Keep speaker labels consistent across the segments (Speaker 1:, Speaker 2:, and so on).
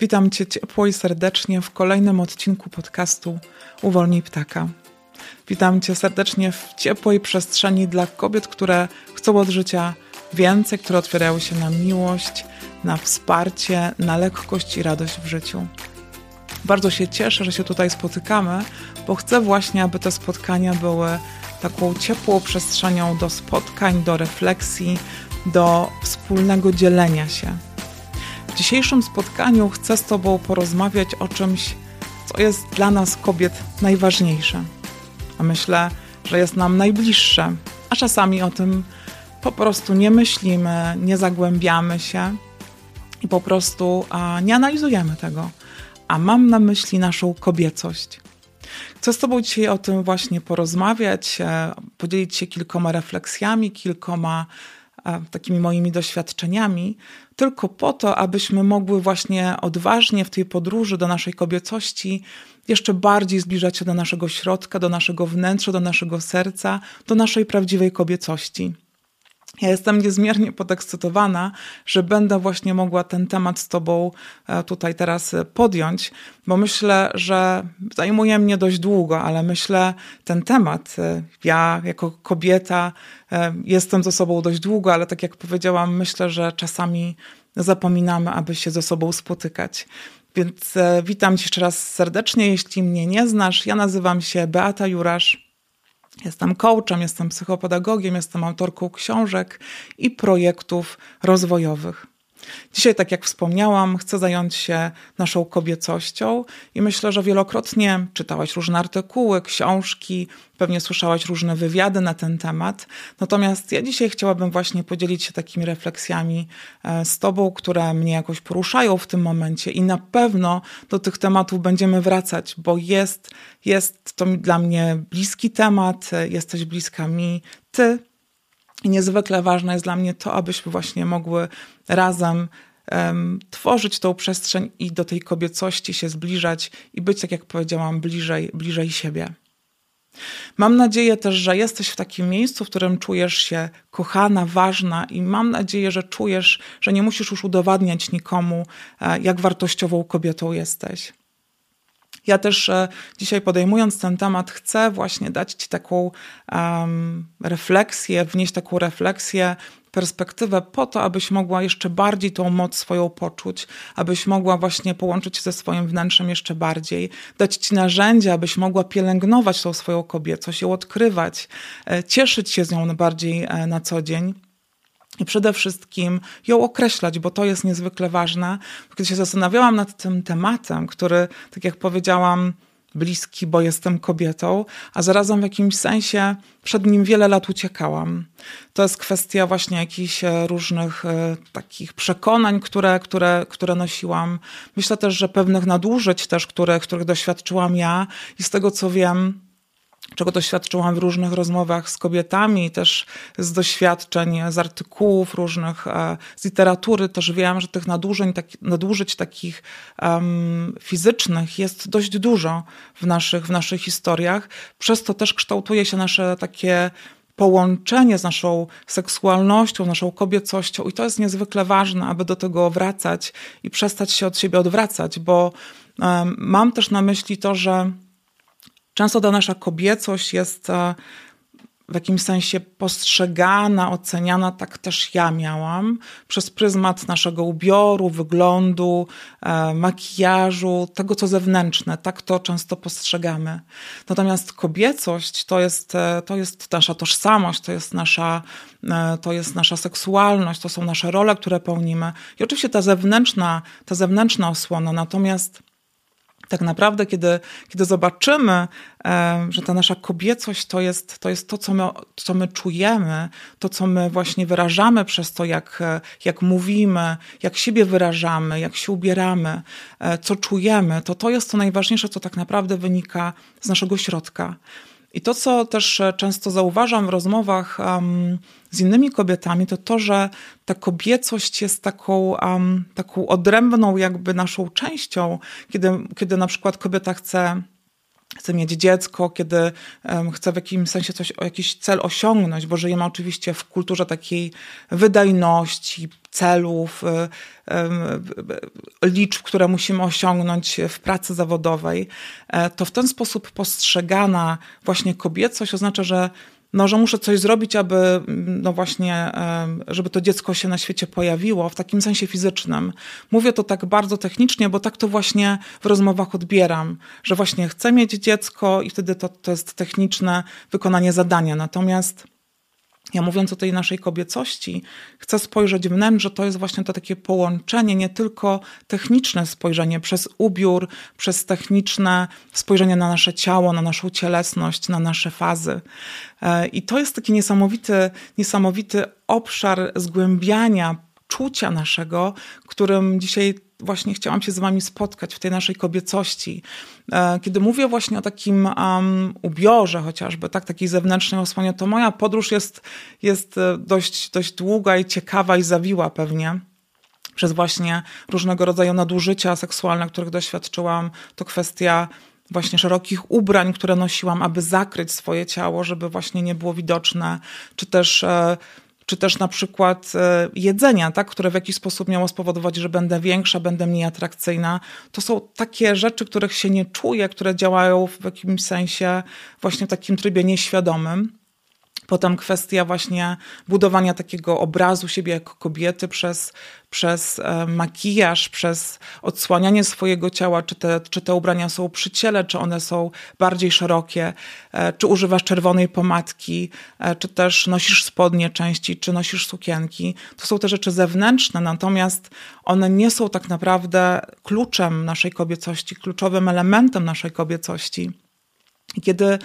Speaker 1: Witam Cię ciepło i serdecznie w kolejnym odcinku podcastu Uwolnij Ptaka. Witam Cię serdecznie w ciepłej przestrzeni dla kobiet, które chcą od życia więcej, które otwierają się na miłość, na wsparcie, na lekkość i radość w życiu. Bardzo się cieszę, że się tutaj spotykamy, bo chcę właśnie, aby te spotkania były taką ciepłą przestrzenią do spotkań, do refleksji, do wspólnego dzielenia się. Dzisiejszym spotkaniu chcę z Tobą porozmawiać o czymś, co jest dla nas kobiet najważniejsze. A myślę, że jest nam najbliższe, a czasami o tym po prostu nie myślimy, nie zagłębiamy się i po prostu nie analizujemy tego. A mam na myśli naszą kobiecość. Chcę z Tobą dzisiaj o tym właśnie porozmawiać, e, podzielić się kilkoma refleksjami, kilkoma takimi moimi doświadczeniami, tylko po to, abyśmy mogły właśnie odważnie w tej podróży do naszej kobiecości jeszcze bardziej zbliżać się do naszego środka, do naszego wnętrza, do naszego serca, do naszej prawdziwej kobiecości. Ja jestem niezmiernie podekscytowana, że będę właśnie mogła ten temat z Tobą e, tutaj teraz podjąć, bo myślę, że zajmuje mnie dość długo, ale myślę, ten temat, e, ja jako kobieta e, jestem ze sobą dość długo, ale tak jak powiedziałam, myślę, że czasami zapominamy, aby się ze sobą spotykać. Więc witam Cię jeszcze raz serdecznie, jeśli mnie nie znasz. Ja nazywam się Beata Jurasz. Jestem coachem, jestem psychopedagogiem, jestem autorką książek i projektów rozwojowych. Dzisiaj, tak jak wspomniałam, chcę zająć się naszą kobiecością i myślę, że wielokrotnie czytałaś różne artykuły, książki, pewnie słyszałaś różne wywiady na ten temat. Natomiast ja dzisiaj chciałabym właśnie podzielić się takimi refleksjami e, z Tobą, które mnie jakoś poruszają w tym momencie i na pewno do tych tematów będziemy wracać, bo jest, jest to dla mnie bliski temat, e, jesteś bliska mi, Ty i niezwykle ważne jest dla mnie to, abyśmy właśnie mogły razem um, tworzyć tą przestrzeń i do tej kobiecości się zbliżać i być, tak jak powiedziałam, bliżej, bliżej siebie. Mam nadzieję też, że jesteś w takim miejscu, w którym czujesz się kochana, ważna i mam nadzieję, że czujesz, że nie musisz już udowadniać nikomu, e, jak wartościową kobietą jesteś. Ja też e, dzisiaj podejmując ten temat, chcę właśnie dać Ci taką um, refleksję, wnieść taką refleksję, perspektywę po to, abyś mogła jeszcze bardziej tą moc swoją poczuć, abyś mogła właśnie połączyć się ze swoim wnętrzem jeszcze bardziej, dać Ci narzędzia, abyś mogła pielęgnować tą swoją kobiecość, ją odkrywać, e, cieszyć się z nią bardziej e, na co dzień i przede wszystkim ją określać, bo to jest niezwykle ważne. Kiedy się zastanawiałam nad tym tematem, który, tak jak powiedziałam, bliski, bo jestem kobietą, a zarazem w jakimś sensie przed nim wiele lat uciekałam. To jest kwestia właśnie jakichś e, różnych e, takich przekonań, które, które, które nosiłam. Myślę też, że pewnych nadużyć też, które, których doświadczyłam ja i z tego co wiem, czego doświadczyłam w różnych rozmowach z kobietami, też z doświadczeń, z artykułów różnych, e, z literatury, też wiem, że tych nadużeń, tak, nadużyć takich um, fizycznych jest dość dużo w naszych, w naszych historiach. Przez to też kształtuje się nasze takie połączenie z naszą seksualnością, naszą kobiecością i to jest niezwykle ważne, aby do tego wracać i przestać się od siebie odwracać, bo um, mam też na myśli to, że Często ta nasza kobiecość jest e, w jakimś sensie postrzegana, oceniana, tak też ja miałam, przez pryzmat naszego ubioru, wyglądu, e, makijażu, tego co zewnętrzne. Tak to często postrzegamy. Natomiast kobiecość to jest, e, to jest nasza tożsamość, to jest nasza, to jest nasza seksualność, to są nasze role, które pełnimy. I oczywiście ta zewnętrzna, ta zewnętrzna osłona, natomiast tak naprawdę, kiedy, kiedy zobaczymy, e, że ta nasza kobiecość to jest to, jest to co, my, co my czujemy, to, co my właśnie wyrażamy przez to, jak, jak mówimy, jak siebie wyrażamy, jak się ubieramy, e, co czujemy, to to jest to najważniejsze, co tak naprawdę wynika z naszego środka. I to, co też e, często zauważam w rozmowach um, z innymi kobietami, to to, że ta kobiecość jest taką, um, taką odrębną jakby naszą częścią, kiedy, kiedy na przykład kobieta chce chcę mieć dziecko, kiedy um, chcę w jakimś sensie coś, jakiś cel osiągnąć, bo żyjemy oczywiście w kulturze takiej wydajności, celów, liczb, które musimy osiągnąć w pracy zawodowej, e, to w ten sposób postrzegana właśnie kobiecość oznacza, że no, że muszę coś zrobić, aby, mm, no właśnie, żeby to dziecko się na świecie pojawiło w takim sensie fizycznym. Mówię to tak bardzo technicznie, bo tak to właśnie w rozmowach odbieram, że właśnie chcę mieć dziecko i wtedy to, to jest techniczne wykonanie zadania. Natomiast ja mówiąc o tej naszej kobiecości, chcę spojrzeć wnętrz, że to jest właśnie to takie połączenie, nie tylko techniczne spojrzenie przez ubiór, przez techniczne spojrzenie na nasze ciało, na naszą cielesność, na nasze fazy. E, I to jest taki niesamowity, niesamowity obszar zgłębiania czucia naszego, którym dzisiaj właśnie chciałam się z wami spotkać w tej naszej kobiecości. E, kiedy mówię właśnie o takim um, ubiorze chociażby, tak, takiej zewnętrznej osłonie, to moja podróż jest, jest e, dość, dość długa i ciekawa i zawiła pewnie przez właśnie różnego rodzaju nadużycia seksualne, których doświadczyłam. To kwestia właśnie szerokich ubrań, które nosiłam, aby zakryć swoje ciało, żeby właśnie nie było widoczne, czy też e, czy też na przykład e, jedzenia, tak, które w jakiś sposób miało spowodować, że będę większa, będę mniej atrakcyjna. To są takie rzeczy, których się nie czuję, które działają w jakimś sensie właśnie w takim trybie nieświadomym. Potem kwestia właśnie budowania takiego obrazu siebie jako kobiety przez, przez e, makijaż, przez odsłanianie swojego ciała, czy te, czy te ubrania są przy ciele, czy one są bardziej szerokie, e, czy używasz czerwonej pomadki, e, czy też nosisz spodnie części, czy nosisz sukienki. To są te rzeczy zewnętrzne, natomiast one nie są tak naprawdę kluczem naszej kobiecości, kluczowym elementem naszej kobiecości. Kiedy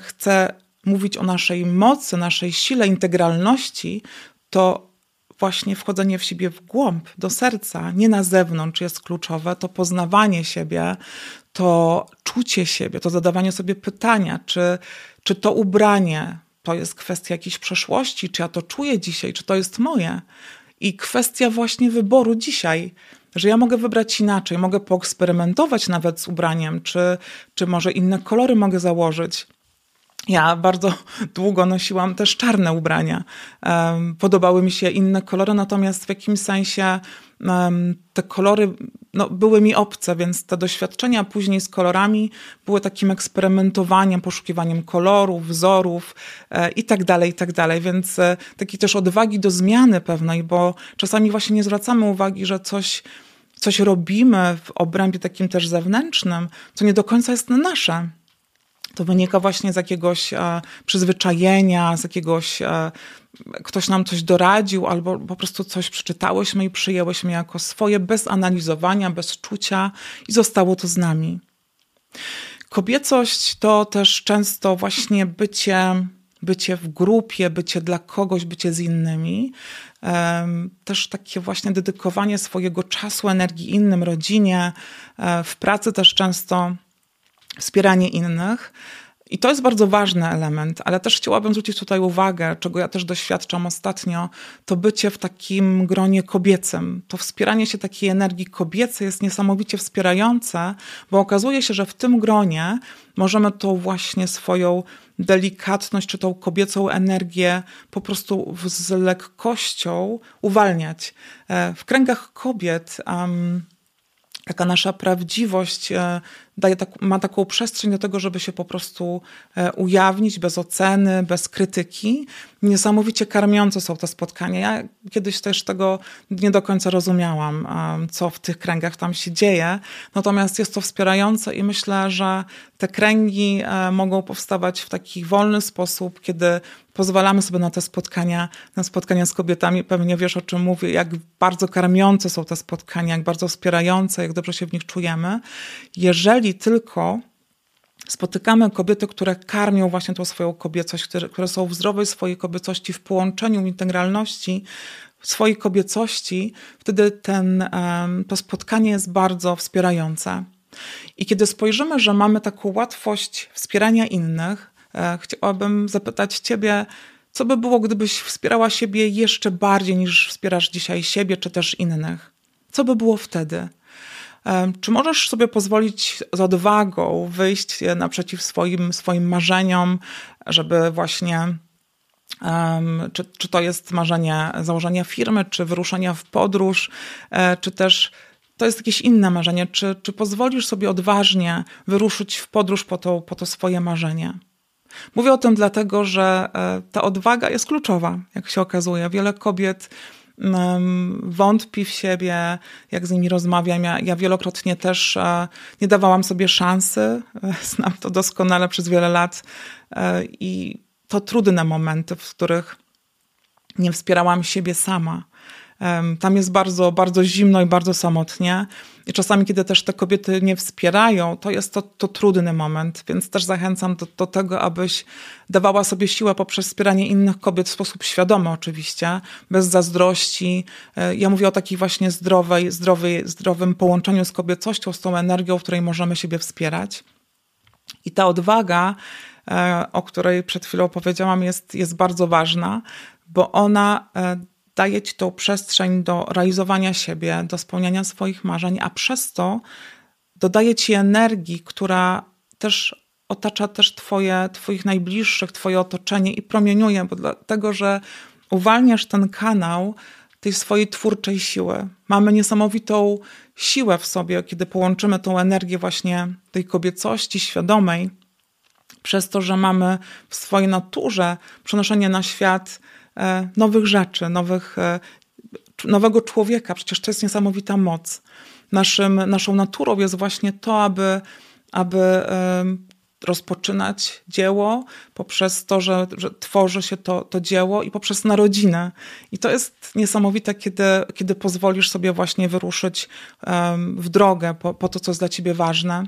Speaker 1: chcę mówić o naszej mocy, naszej sile, integralności, to właśnie wchodzenie w siebie w głąb, do serca, nie na zewnątrz jest kluczowe, to poznawanie siebie, to czucie siebie, to zadawanie sobie pytania, czy, czy to ubranie to jest kwestia jakiejś przeszłości, czy ja to czuję dzisiaj, czy to jest moje. I kwestia właśnie wyboru dzisiaj, że ja mogę wybrać inaczej, mogę poeksperymentować nawet z ubraniem, czy, czy może inne kolory mogę założyć. Ja bardzo długo nosiłam też czarne ubrania. Podobały mi się inne kolory, natomiast w jakimś sensie te kolory no, były mi obce, więc te doświadczenia później z kolorami były takim eksperymentowaniem, poszukiwaniem kolorów, wzorów e, i tak dalej, i tak dalej. Więc e, takiej też odwagi do zmiany pewnej, bo czasami właśnie nie zwracamy uwagi, że coś, coś robimy w obrębie takim też zewnętrznym, co nie do końca jest nasze to wynika właśnie z jakiegoś e, przyzwyczajenia, z jakiegoś e, ktoś nam coś doradził, albo po prostu coś przeczytałyśmy i przyjęłyśmy jako swoje, bez analizowania, bez czucia i zostało to z nami. Kobiecość to też często właśnie bycie, bycie w grupie, bycie dla kogoś, bycie z innymi. Też takie właśnie dedykowanie swojego czasu, energii innym, rodzinie, e, w pracy też często wspieranie innych. I to jest bardzo ważny element, ale też chciałabym zwrócić tutaj uwagę, czego ja też doświadczam ostatnio, to bycie w takim gronie kobiecym. To wspieranie się takiej energii kobiecej jest niesamowicie wspierające, bo okazuje się, że w tym gronie możemy tą właśnie swoją delikatność czy tą kobiecą energię po prostu z lekkością uwalniać. E, w kręgach kobiet um, taka nasza prawdziwość e, daje tak, ma taką przestrzeń do tego, żeby się po prostu e, ujawnić bez oceny, bez krytyki. Niesamowicie karmiące są te spotkania. Ja kiedyś też tego nie do końca rozumiałam, co w tych kręgach tam się dzieje. Natomiast jest to wspierające i myślę, że te kręgi e, mogą powstawać w taki wolny sposób, kiedy pozwalamy sobie na te spotkania, na spotkania z kobietami. Pewnie wiesz, o czym mówię, jak bardzo karmiące są te spotkania, jak bardzo wspierające, jak dobrze się w nich czujemy. Jeżeli tylko spotykamy kobiety, które karmią właśnie tą swoją kobiecość, które, które są w zdrowej swojej kobiecości, w połączeniu, integralności swojej kobiecości, wtedy ten, to spotkanie jest bardzo wspierające. I kiedy spojrzymy, że mamy taką łatwość wspierania innych, e, chciałabym zapytać Ciebie, co by było, gdybyś wspierała siebie jeszcze bardziej niż wspierasz dzisiaj siebie czy też innych? Co by było wtedy? Czy możesz sobie pozwolić z odwagą wyjść naprzeciw swoim, swoim marzeniom, żeby właśnie czy, czy to jest marzenie założenia firmy, czy wyruszenia w podróż, e, czy też to jest jakieś inne marzenie? Czy, czy pozwolisz sobie odważnie wyruszyć w podróż po to, po to swoje marzenie? Mówię o tym dlatego, że e, ta odwaga jest kluczowa, jak się okazuje. Wiele kobiet wątpi w siebie, jak z nimi rozmawiam. Ja, ja wielokrotnie też e, nie dawałam sobie szansy. Znam to doskonale przez wiele lat i to trudne momenty, w których nie wspierałam siebie sama. Tam jest bardzo, bardzo zimno i bardzo samotnie. I czasami, kiedy też te kobiety nie wspierają, to jest to, to trudny moment, więc też zachęcam do, do tego, abyś dawała sobie siłę poprzez wspieranie innych kobiet w sposób świadomy oczywiście, bez zazdrości. E, ja mówię o takiej właśnie zdrowej, zdrowej, zdrowym połączeniu z kobiecością, z tą energią, w której możemy siebie wspierać. I ta odwaga, e, o której przed chwilą powiedziałam, jest, jest bardzo ważna, bo ona e, daje ci tą przestrzeń do realizowania siebie, do spełniania swoich marzeń, a przez to dodaje ci energii, która też otacza też twoje, twoich najbliższych, twoje otoczenie i promieniuje, bo dlatego, że uwalniasz ten kanał tej swojej twórczej siły. Mamy niesamowitą siłę w sobie, kiedy połączymy tą energię właśnie tej kobiecości świadomej, przez to, że mamy w swojej naturze przenoszenie na świat nowych rzeczy, nowych, e, nowego człowieka. Przecież to jest niesamowita moc. Naszym, naszą naturą jest właśnie to, aby, aby rozpoczynać dzieło poprzez to, że, że, tworzy się to, to dzieło i poprzez narodzinę. I to jest niesamowite, kiedy, kiedy pozwolisz sobie właśnie wyruszyć w drogę po, po to, co jest dla ciebie ważne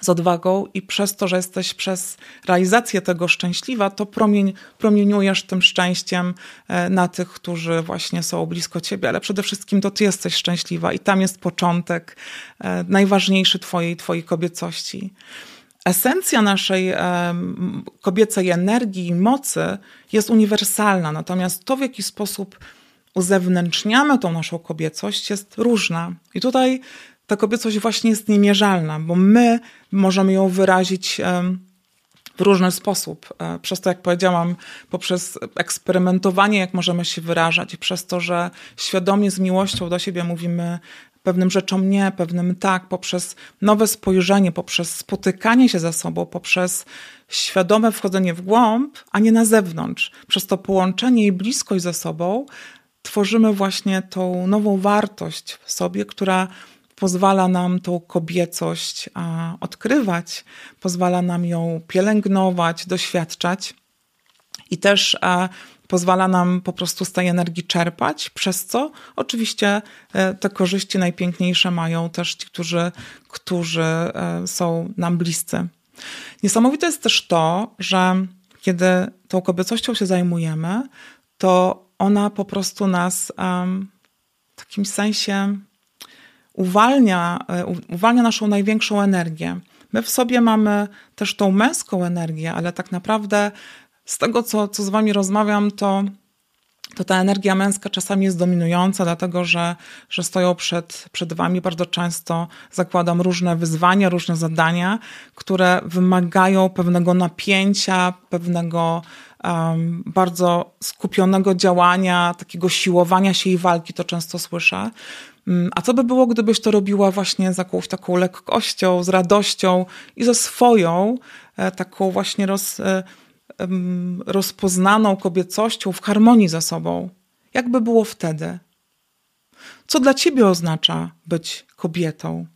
Speaker 1: z odwagą i przez to, że jesteś przez realizację tego szczęśliwa, to promień, promieniujesz tym szczęściem e, na tych, którzy właśnie są blisko ciebie, ale przede wszystkim to ty jesteś szczęśliwa i tam jest początek e, najważniejszy twojej, twojej kobiecości. Esencja naszej kobiecej energii i mocy jest uniwersalna, natomiast to, w jaki sposób uzewnętrzniamy tą naszą kobiecość, jest różna. I tutaj ta kobiecość właśnie jest niemierzalna, bo my możemy ją wyrazić w różny sposób. E, przez to, jak powiedziałam, poprzez eksperymentowanie, jak możemy się wyrażać, i przez to, że świadomie z miłością do siebie mówimy pewnym rzeczom nie, pewnym tak, poprzez nowe spojrzenie, poprzez spotykanie się ze sobą, poprzez świadome wchodzenie w głąb, a nie na zewnątrz. Przez to połączenie i bliskość ze sobą tworzymy właśnie tą nową wartość w sobie, która pozwala nam tą kobiecość odkrywać, pozwala nam ją pielęgnować, doświadczać i też pozwala nam po prostu z tej energii czerpać, przez co oczywiście e, te korzyści najpiękniejsze mają też ci, którzy, którzy e, są nam bliscy. Niesamowite jest też to, że kiedy tą kobiecością się zajmujemy, to ona po prostu nas w takim sensie uwalnia, e, uwalnia naszą największą energię. My w sobie mamy też tą męską energię, ale tak naprawdę z tego, co, co z Wami rozmawiam, to, to ta energia męska czasami jest dominująca, dlatego że, że stoją przed, przed Wami bardzo często, zakładam, różne wyzwania, różne zadania, które wymagają pewnego napięcia, pewnego um, bardzo skupionego działania, takiego siłowania się i walki, to często słyszę. Mm, a co by było, gdybyś to robiła właśnie z jakąś taką lekkością, z radością i ze swoją, e, taką właśnie roz, e, rozpoznaną kobiecością w harmonii ze sobą? Jak by było wtedy? Co dla ciebie oznacza być kobietą?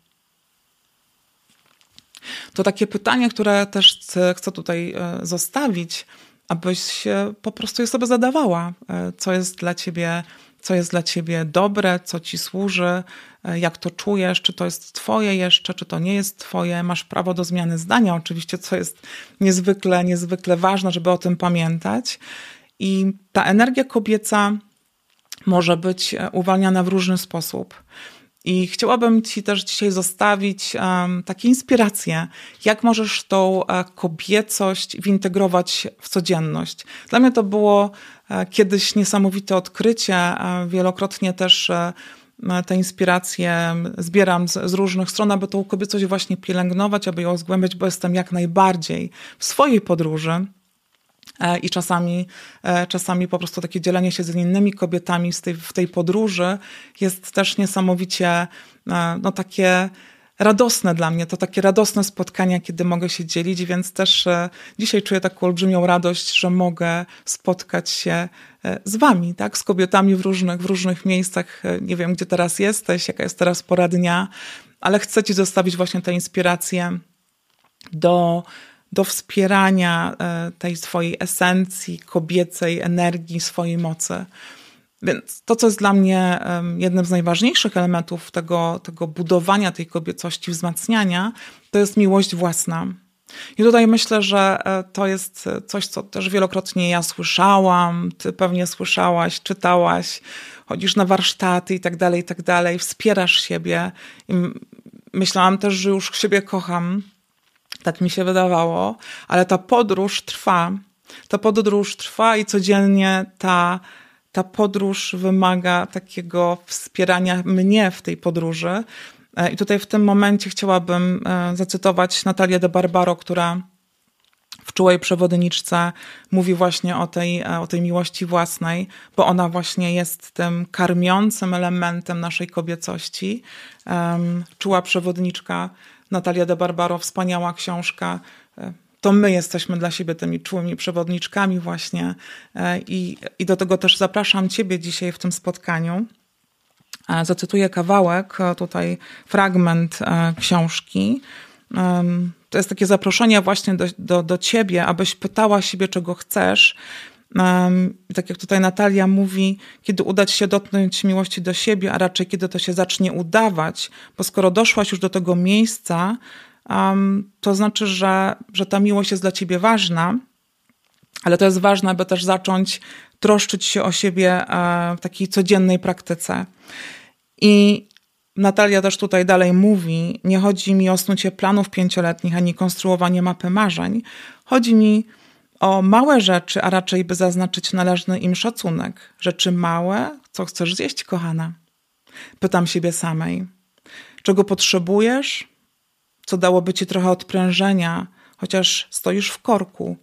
Speaker 1: To takie pytanie, które też chcę tutaj e, zostawić, abyś po prostu je sobie zadawała. Co jest dla ciebie co jest dla ciebie dobre, co ci służy, e, jak to czujesz, czy to jest twoje jeszcze, czy to nie jest twoje. Masz prawo do zmiany zdania, oczywiście, co jest niezwykle, niezwykle ważne, żeby o tym pamiętać. I ta energia kobieca może być e, uwalniana w różny sposób. I chciałabym Ci też dzisiaj zostawić um, takie inspiracje, jak możesz tą uh, kobiecość wintegrować w codzienność. Dla mnie to było uh, kiedyś niesamowite odkrycie. Uh, wielokrotnie też te inspiracje zbieram z, z, różnych stron, aby tą kobiecość właśnie pielęgnować, aby ją zgłębiać, bo jestem jak najbardziej w swojej podróży. E, I czasami, e, czasami po prostu takie dzielenie się z innymi kobietami w tej, w tej podróży jest też niesamowicie e, no, takie radosne dla mnie. To takie radosne spotkania, kiedy mogę się dzielić, więc też dzisiaj czuję taką olbrzymią radość, że mogę spotkać się z wami, tak? z kobietami w różnych, w różnych miejscach. Nie wiem, gdzie teraz jesteś, jaka jest teraz pora dnia, ale chcę ci zostawić właśnie tę inspirację do do wspierania e, tej swojej esencji, kobiecej energii, swojej mocy. Więc to, co jest dla mnie jednym z najważniejszych elementów tego, tego budowania tej kobiecości, wzmacniania, to jest miłość własna. I tutaj myślę, że e, to jest coś, co też wielokrotnie ja słyszałam, ty pewnie słyszałaś, czytałaś, chodzisz na warsztaty i tak dalej, i tak dalej, wspierasz siebie. I myślałam też, że już siebie kocham, tak mi się wydawało, ale ta podróż trwa. Ta podróż trwa i codziennie ta, ta podróż wymaga takiego wspierania mnie w tej podróży. E, I tutaj w tym momencie chciałabym e, zacytować Natalię de Barbaro, która w czułej przewodniczce mówi właśnie o tej, e, o tej miłości własnej, bo ona właśnie jest tym karmiącym elementem naszej kobiecości. Czuła przewodniczka Natalia de Barbaro, wspaniała książka. E, to my jesteśmy dla siebie tymi czułymi przewodniczkami właśnie e, i, i do tego też zapraszam Ciebie dzisiaj w tym spotkaniu. E, zacytuję kawałek, tutaj fragment książki. To jest takie zaproszenie właśnie do, do, do Ciebie, abyś pytała siebie, czego chcesz, tak jak tutaj Natalia mówi, kiedy uda ci się dotknąć miłości do siebie, a raczej kiedy to się zacznie udawać, bo skoro doszłaś już do tego miejsca, to znaczy, że, że ta miłość jest dla ciebie ważna, ale to jest ważne, aby też zacząć troszczyć się o siebie e, w takiej codziennej praktyce. I Natalia też tutaj dalej mówi: Nie chodzi mi o snucie planów pięcioletnich ani konstruowanie mapy marzeń. Chodzi mi o małe rzeczy, a raczej by zaznaczyć należny im szacunek. Rzeczy małe, co chcesz zjeść, kochana? Pytam siebie samej. Czego potrzebujesz? Co dałoby ci trochę odprężenia, chociaż stoisz w korku?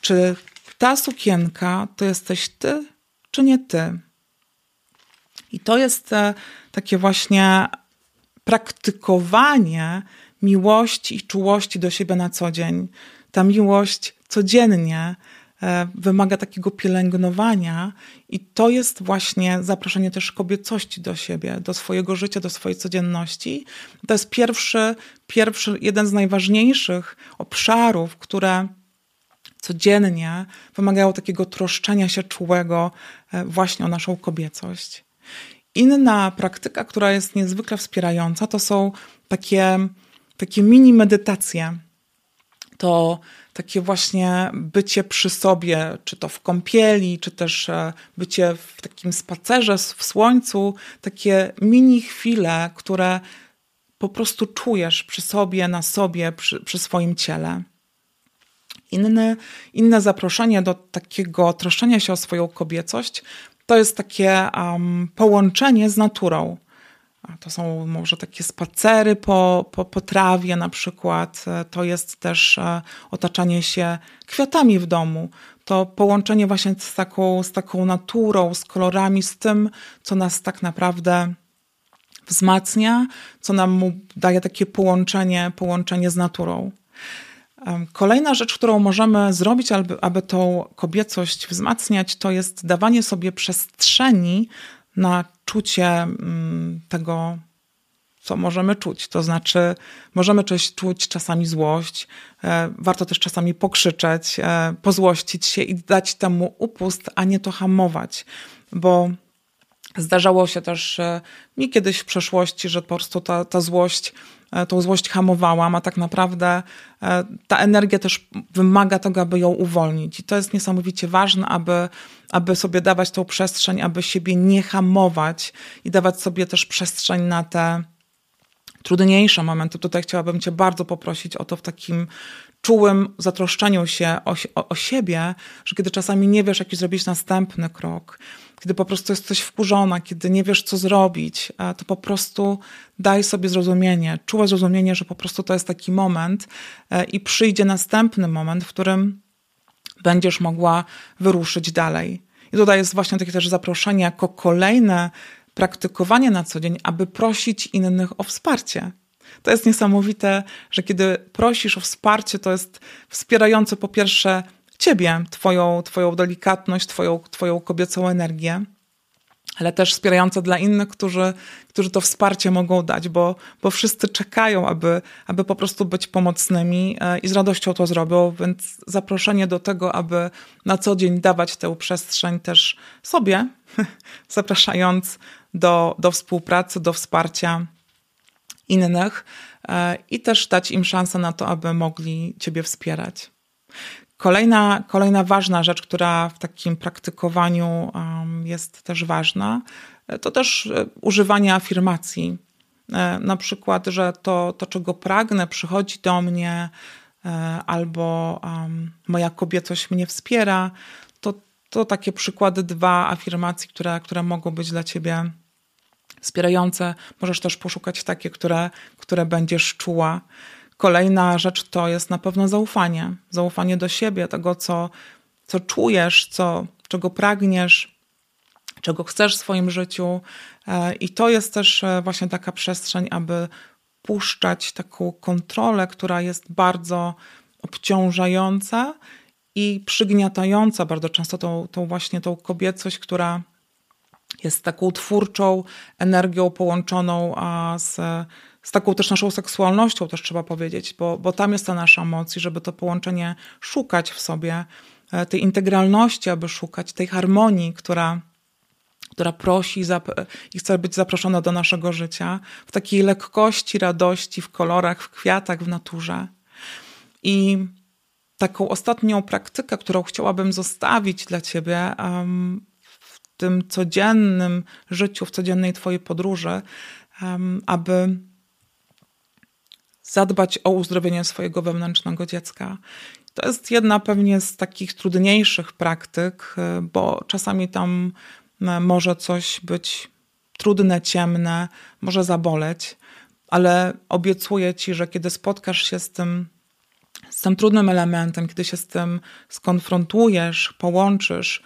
Speaker 1: Czy ta sukienka to jesteś ty, czy nie ty? I to jest e, takie właśnie praktykowanie miłości i czułości do siebie na co dzień ta miłość codziennie e, wymaga takiego pielęgnowania i to jest właśnie zaproszenie też kobiecości do siebie, do swojego życia, do swojej codzienności. To jest pierwszy, pierwszy jeden z najważniejszych obszarów, które codziennie wymagają takiego troszczenia się czułego e, właśnie o naszą kobiecość. Inna praktyka, która jest niezwykle wspierająca, to są takie, takie mini medytacje to takie właśnie bycie przy sobie, czy to w kąpieli, czy też e, bycie w takim spacerze w słońcu, takie mini chwile, które po prostu czujesz przy sobie, na sobie, przy, przy swoim ciele. Inny, inne zaproszenie do takiego troszczenia się o swoją kobiecość to jest takie um, połączenie z naturą. To są może takie spacery po, po, po trawie na przykład. E, to jest też e, otaczanie się kwiatami w domu. To połączenie właśnie z taką, z taką naturą, z kolorami, z tym, co nas tak naprawdę wzmacnia, co nam daje takie połączenie, połączenie z naturą. Kolejna rzecz, którą możemy zrobić, aby, aby tą kobiecość wzmacniać, to jest dawanie sobie przestrzeni na czucie mm, tego, co możemy czuć. To znaczy, możemy coś czuć czasami złość, e, warto też czasami pokrzyczeć, e, pozłościć się i dać temu upust, a nie to hamować, bo zdarzało się też e, mi kiedyś w przeszłości, że po prostu ta, ta złość tą złość hamowałam, a tak naprawdę ta energia też wymaga tego, aby ją uwolnić. I to jest niesamowicie ważne, aby aby sobie dawać tą przestrzeń, aby siebie nie hamować i dawać sobie też przestrzeń na te trudniejsze momenty. Tutaj chciałabym Cię bardzo poprosić o to w takim czułym zatroszczeniu się o, o, o siebie, że kiedy czasami nie wiesz, jaki zrobić następny krok, kiedy po prostu jesteś wkurzona, kiedy nie wiesz, co zrobić, to po prostu daj sobie zrozumienie, czułe zrozumienie, że po prostu to jest taki moment e, i przyjdzie następny moment, w którym będziesz mogła wyruszyć dalej. I tutaj jest właśnie takie też zaproszenie jako kolejne praktykowanie na co dzień, aby prosić innych o wsparcie. To jest niesamowite, że kiedy prosisz o wsparcie, to jest wspierające po pierwsze ciebie, twoją, twoją delikatność, twoją, twoją kobiecą energię, ale też wspierające dla innych, którzy, którzy to wsparcie mogą dać, bo, bo wszyscy czekają, aby, aby po prostu być pomocnymi e, i z radością to zrobią, więc zaproszenie do tego, aby na co dzień dawać tę przestrzeń też sobie, zapraszając do, do współpracy, do wsparcia innych e, i też dać im szansę na to, aby mogli Ciebie wspierać. Kolejna, kolejna ważna rzecz, która w takim praktykowaniu jest też ważna, to też e, używanie afirmacji. E, na przykład, że to, to czego pragnę, przychodzi do mnie, albo moja kobiecość mnie wspiera. To, to takie przykłady dwa afirmacji, które, które mogą być dla ciebie wspierające. Możesz też poszukać takie, które, które będziesz czuła. Kolejna rzecz to jest na pewno zaufanie. Zaufanie do siebie, tego, co, co czujesz, co, czego pragniesz, czego chcesz w swoim życiu. E, I to jest też e, właśnie taka przestrzeń, aby puszczać taką kontrolę, która jest bardzo obciążająca i przygniatająca bardzo często tą, tą właśnie tą kobiecość, która jest taką twórczą energią połączoną z, z taką też naszą seksualnością, też trzeba powiedzieć, bo, bo tam jest ta nasza moc i żeby to połączenie szukać w sobie, e, tej integralności, aby szukać tej harmonii, która, która prosi i chce być zaproszona do naszego życia, w takiej lekkości, radości, w kolorach, w kwiatach, w naturze. I taką ostatnią praktykę, którą chciałabym zostawić dla Ciebie, um, tym codziennym życiu, w codziennej Twojej podróży, aby zadbać o uzdrowienie swojego wewnętrznego dziecka. To jest jedna pewnie z takich trudniejszych praktyk, e, bo czasami tam e, może coś być trudne, ciemne, może zaboleć, ale obiecuję Ci, że kiedy spotkasz się z tym, z tym trudnym elementem, kiedy się z tym skonfrontujesz, połączysz,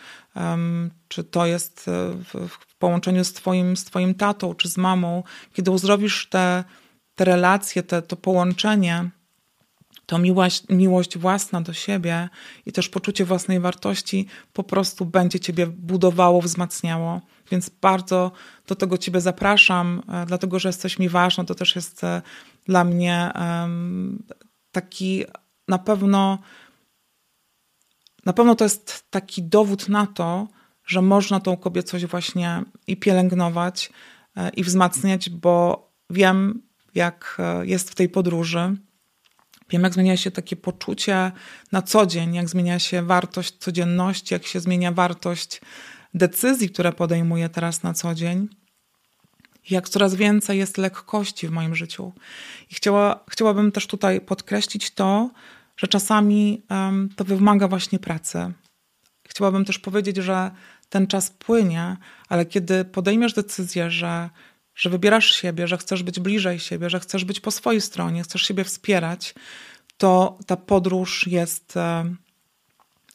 Speaker 1: czy to jest e, w połączeniu z twoim, z twoim tatą, czy z mamą, kiedy uzdrowisz te, te relacje, te, to połączenie, to miłość, miłość własna do siebie i też poczucie własnej wartości po prostu będzie Ciebie budowało, wzmacniało. Więc bardzo do tego Ciebie zapraszam, e, dlatego że jesteś mi ważna. To też jest e, dla mnie taki na pewno na pewno to jest taki dowód na to, że można tą kobiecość właśnie i pielęgnować, e, i wzmacniać, bo wiem, jak e, jest w tej podróży. Wiem, jak zmienia się takie poczucie na co dzień, jak zmienia się wartość codzienności, jak się zmienia wartość decyzji, które podejmuję teraz na co dzień. Jak coraz więcej jest lekkości w moim życiu. I chciała, chciałabym też tutaj podkreślić to, że czasami um, to wymaga właśnie pracy. Chciałabym też powiedzieć, że ten czas płynie, ale kiedy podejmiesz decyzję, że, że wybierasz siebie, że chcesz być bliżej siebie, że chcesz być po swojej stronie, chcesz siebie wspierać, to ta podróż jest e,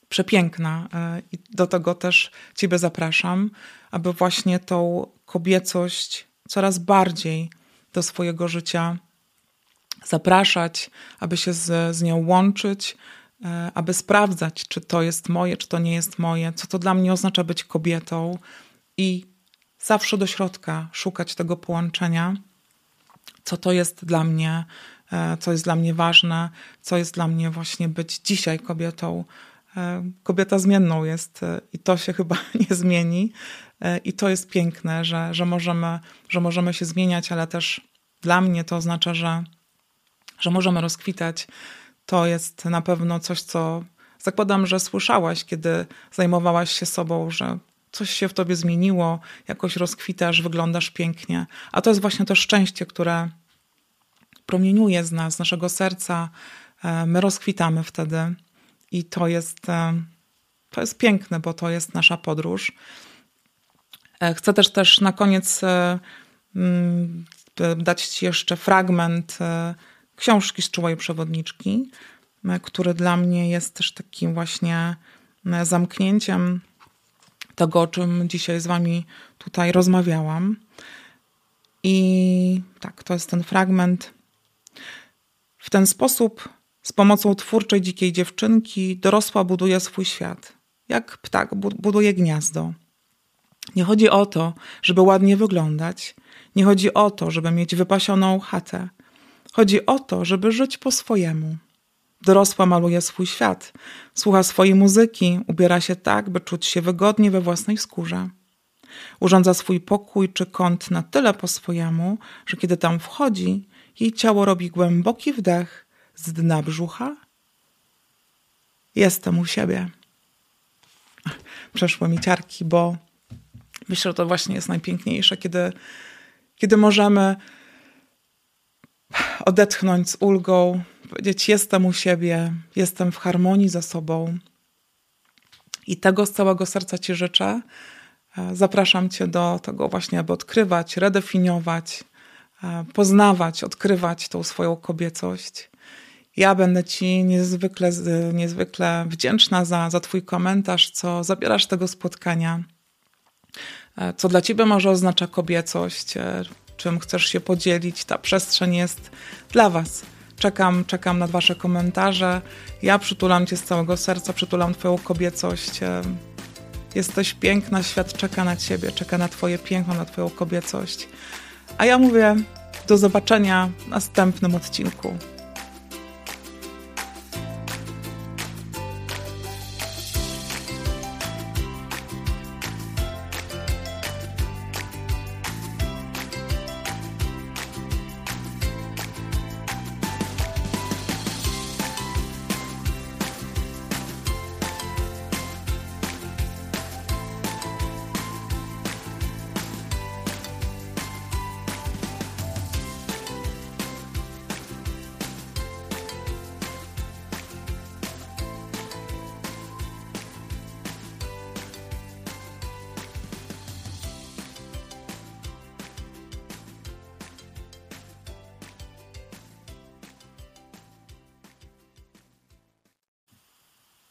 Speaker 1: przepiękna e, i do tego też Ciebie zapraszam, aby właśnie tą kobiecość coraz bardziej do swojego życia zapraszać, aby się z, z nią łączyć, e, aby sprawdzać, czy to jest moje, czy to nie jest moje, co to dla mnie oznacza być kobietą i zawsze do środka szukać tego połączenia, co to jest dla mnie, e, co jest dla mnie ważne, co jest dla mnie właśnie być dzisiaj kobietą. E, kobieta zmienną jest i to się chyba nie zmieni. I to jest piękne, że, że, możemy, że możemy się zmieniać, ale też dla mnie to oznacza, że że możemy rozkwitać, to jest na pewno coś, co zakładam, że słyszałaś, kiedy zajmowałaś się sobą, że coś się w tobie zmieniło, jakoś rozkwitasz, wyglądasz pięknie. A to jest właśnie to szczęście, które promieniuje z nas, z naszego serca. E, my rozkwitamy wtedy i to jest, e, to jest piękne, bo to jest nasza podróż. Chcę też też na koniec mm, dać Ci jeszcze fragment książki z czułej przewodniczki, który dla mnie jest też takim właśnie zamknięciem tego, o czym dzisiaj z Wami tutaj rozmawiałam. I tak, to jest ten fragment. W ten sposób, z pomocą twórczej dzikiej dziewczynki, dorosła buduje swój świat. Jak ptak buduje gniazdo. Nie chodzi o to, żeby ładnie wyglądać. Nie chodzi o to, żeby mieć wypasioną chatę. Chodzi o to, żeby żyć po swojemu. Dorosła maluje swój świat, słucha swojej muzyki, ubiera się tak, by czuć się wygodnie we własnej skórze. Urządza swój pokój czy kąt na tyle po swojemu, że kiedy tam wchodzi, jej ciało robi głęboki wdech z dna brzucha. Jestem u siebie. Przeszły mi ciarki, bo myślę, że to właśnie jest najpiękniejsze, kiedy, kiedy możemy odetchnąć z ulgą, powiedzieć: Jestem u siebie, jestem w harmonii ze sobą. I tego z całego serca Ci życzę. E, zapraszam Cię do tego właśnie, aby odkrywać, redefiniować, e, poznawać, odkrywać tą swoją kobiecość. Ja będę Ci niezwykle, niezwykle wdzięczna za, za Twój komentarz, co zabierasz tego spotkania, co dla Ciebie może oznacza kobiecość, czym chcesz się podzielić. Ta przestrzeń jest dla Was. Czekam, czekam na Wasze komentarze. Ja przytulam Cię z całego serca, przytulam Twoją kobiecość. Jesteś piękna, świat czeka na Ciebie, czeka na Twoje piękno, na Twoją kobiecość. A ja mówię do zobaczenia w następnym odcinku.